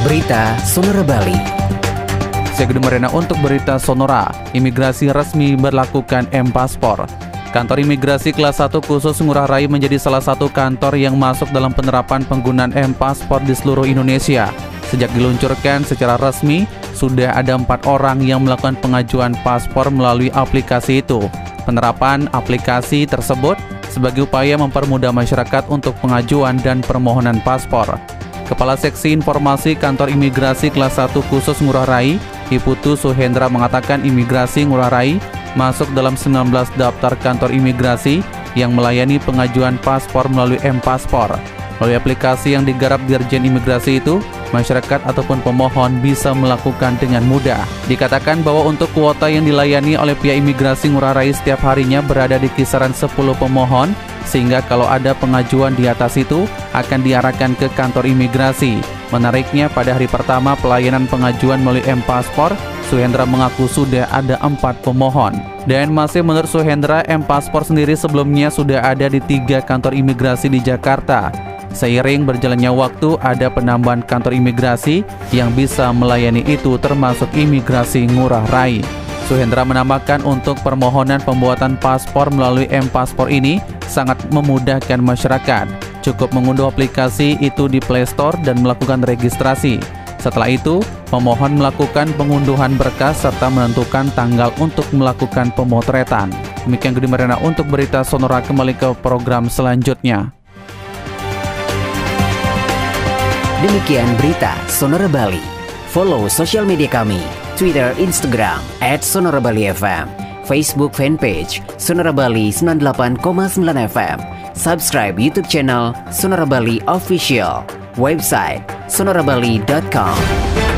Berita Sonora Bali. Saya Gede Marina untuk berita Sonora, imigrasi resmi berlakukan M-Paspor. Kantor imigrasi kelas 1 khusus Ngurah Rai menjadi salah satu kantor yang masuk dalam penerapan penggunaan M-Paspor di seluruh Indonesia. Sejak diluncurkan secara resmi, sudah ada empat orang yang melakukan pengajuan paspor melalui aplikasi itu. Penerapan aplikasi tersebut sebagai upaya mempermudah masyarakat untuk pengajuan dan permohonan paspor. Kepala Seksi Informasi Kantor Imigrasi Kelas 1 Khusus Ngurah Rai, Iputu Suhendra mengatakan imigrasi Ngurah Rai masuk dalam 19 daftar kantor imigrasi yang melayani pengajuan paspor melalui M-Paspor. Melalui aplikasi yang digarap Dirjen Imigrasi itu, masyarakat ataupun pemohon bisa melakukan dengan mudah. Dikatakan bahwa untuk kuota yang dilayani oleh pihak imigrasi Ngurah Rai setiap harinya berada di kisaran 10 pemohon, sehingga kalau ada pengajuan di atas itu akan diarahkan ke kantor imigrasi. Menariknya pada hari pertama pelayanan pengajuan melalui M-Paspor, Suhendra mengaku sudah ada empat pemohon. Dan masih menurut Suhendra, M-Paspor sendiri sebelumnya sudah ada di tiga kantor imigrasi di Jakarta. Seiring berjalannya waktu, ada penambahan kantor imigrasi yang bisa melayani itu termasuk imigrasi Ngurah Rai. Suhendra menambahkan untuk permohonan pembuatan paspor melalui M-Paspor ini sangat memudahkan masyarakat. Cukup mengunduh aplikasi itu di Play Store dan melakukan registrasi. Setelah itu, pemohon melakukan pengunduhan berkas serta menentukan tanggal untuk melakukan pemotretan. Demikian Gede Marina untuk berita Sonora kembali ke program selanjutnya. Demikian berita Sonora Bali. Follow sosial media kami, Twitter, Instagram, at Sonora Bali FM, Facebook fanpage Sonora Bali 98,9 FM, subscribe YouTube channel Sonora Bali Official, website sonorabali.com.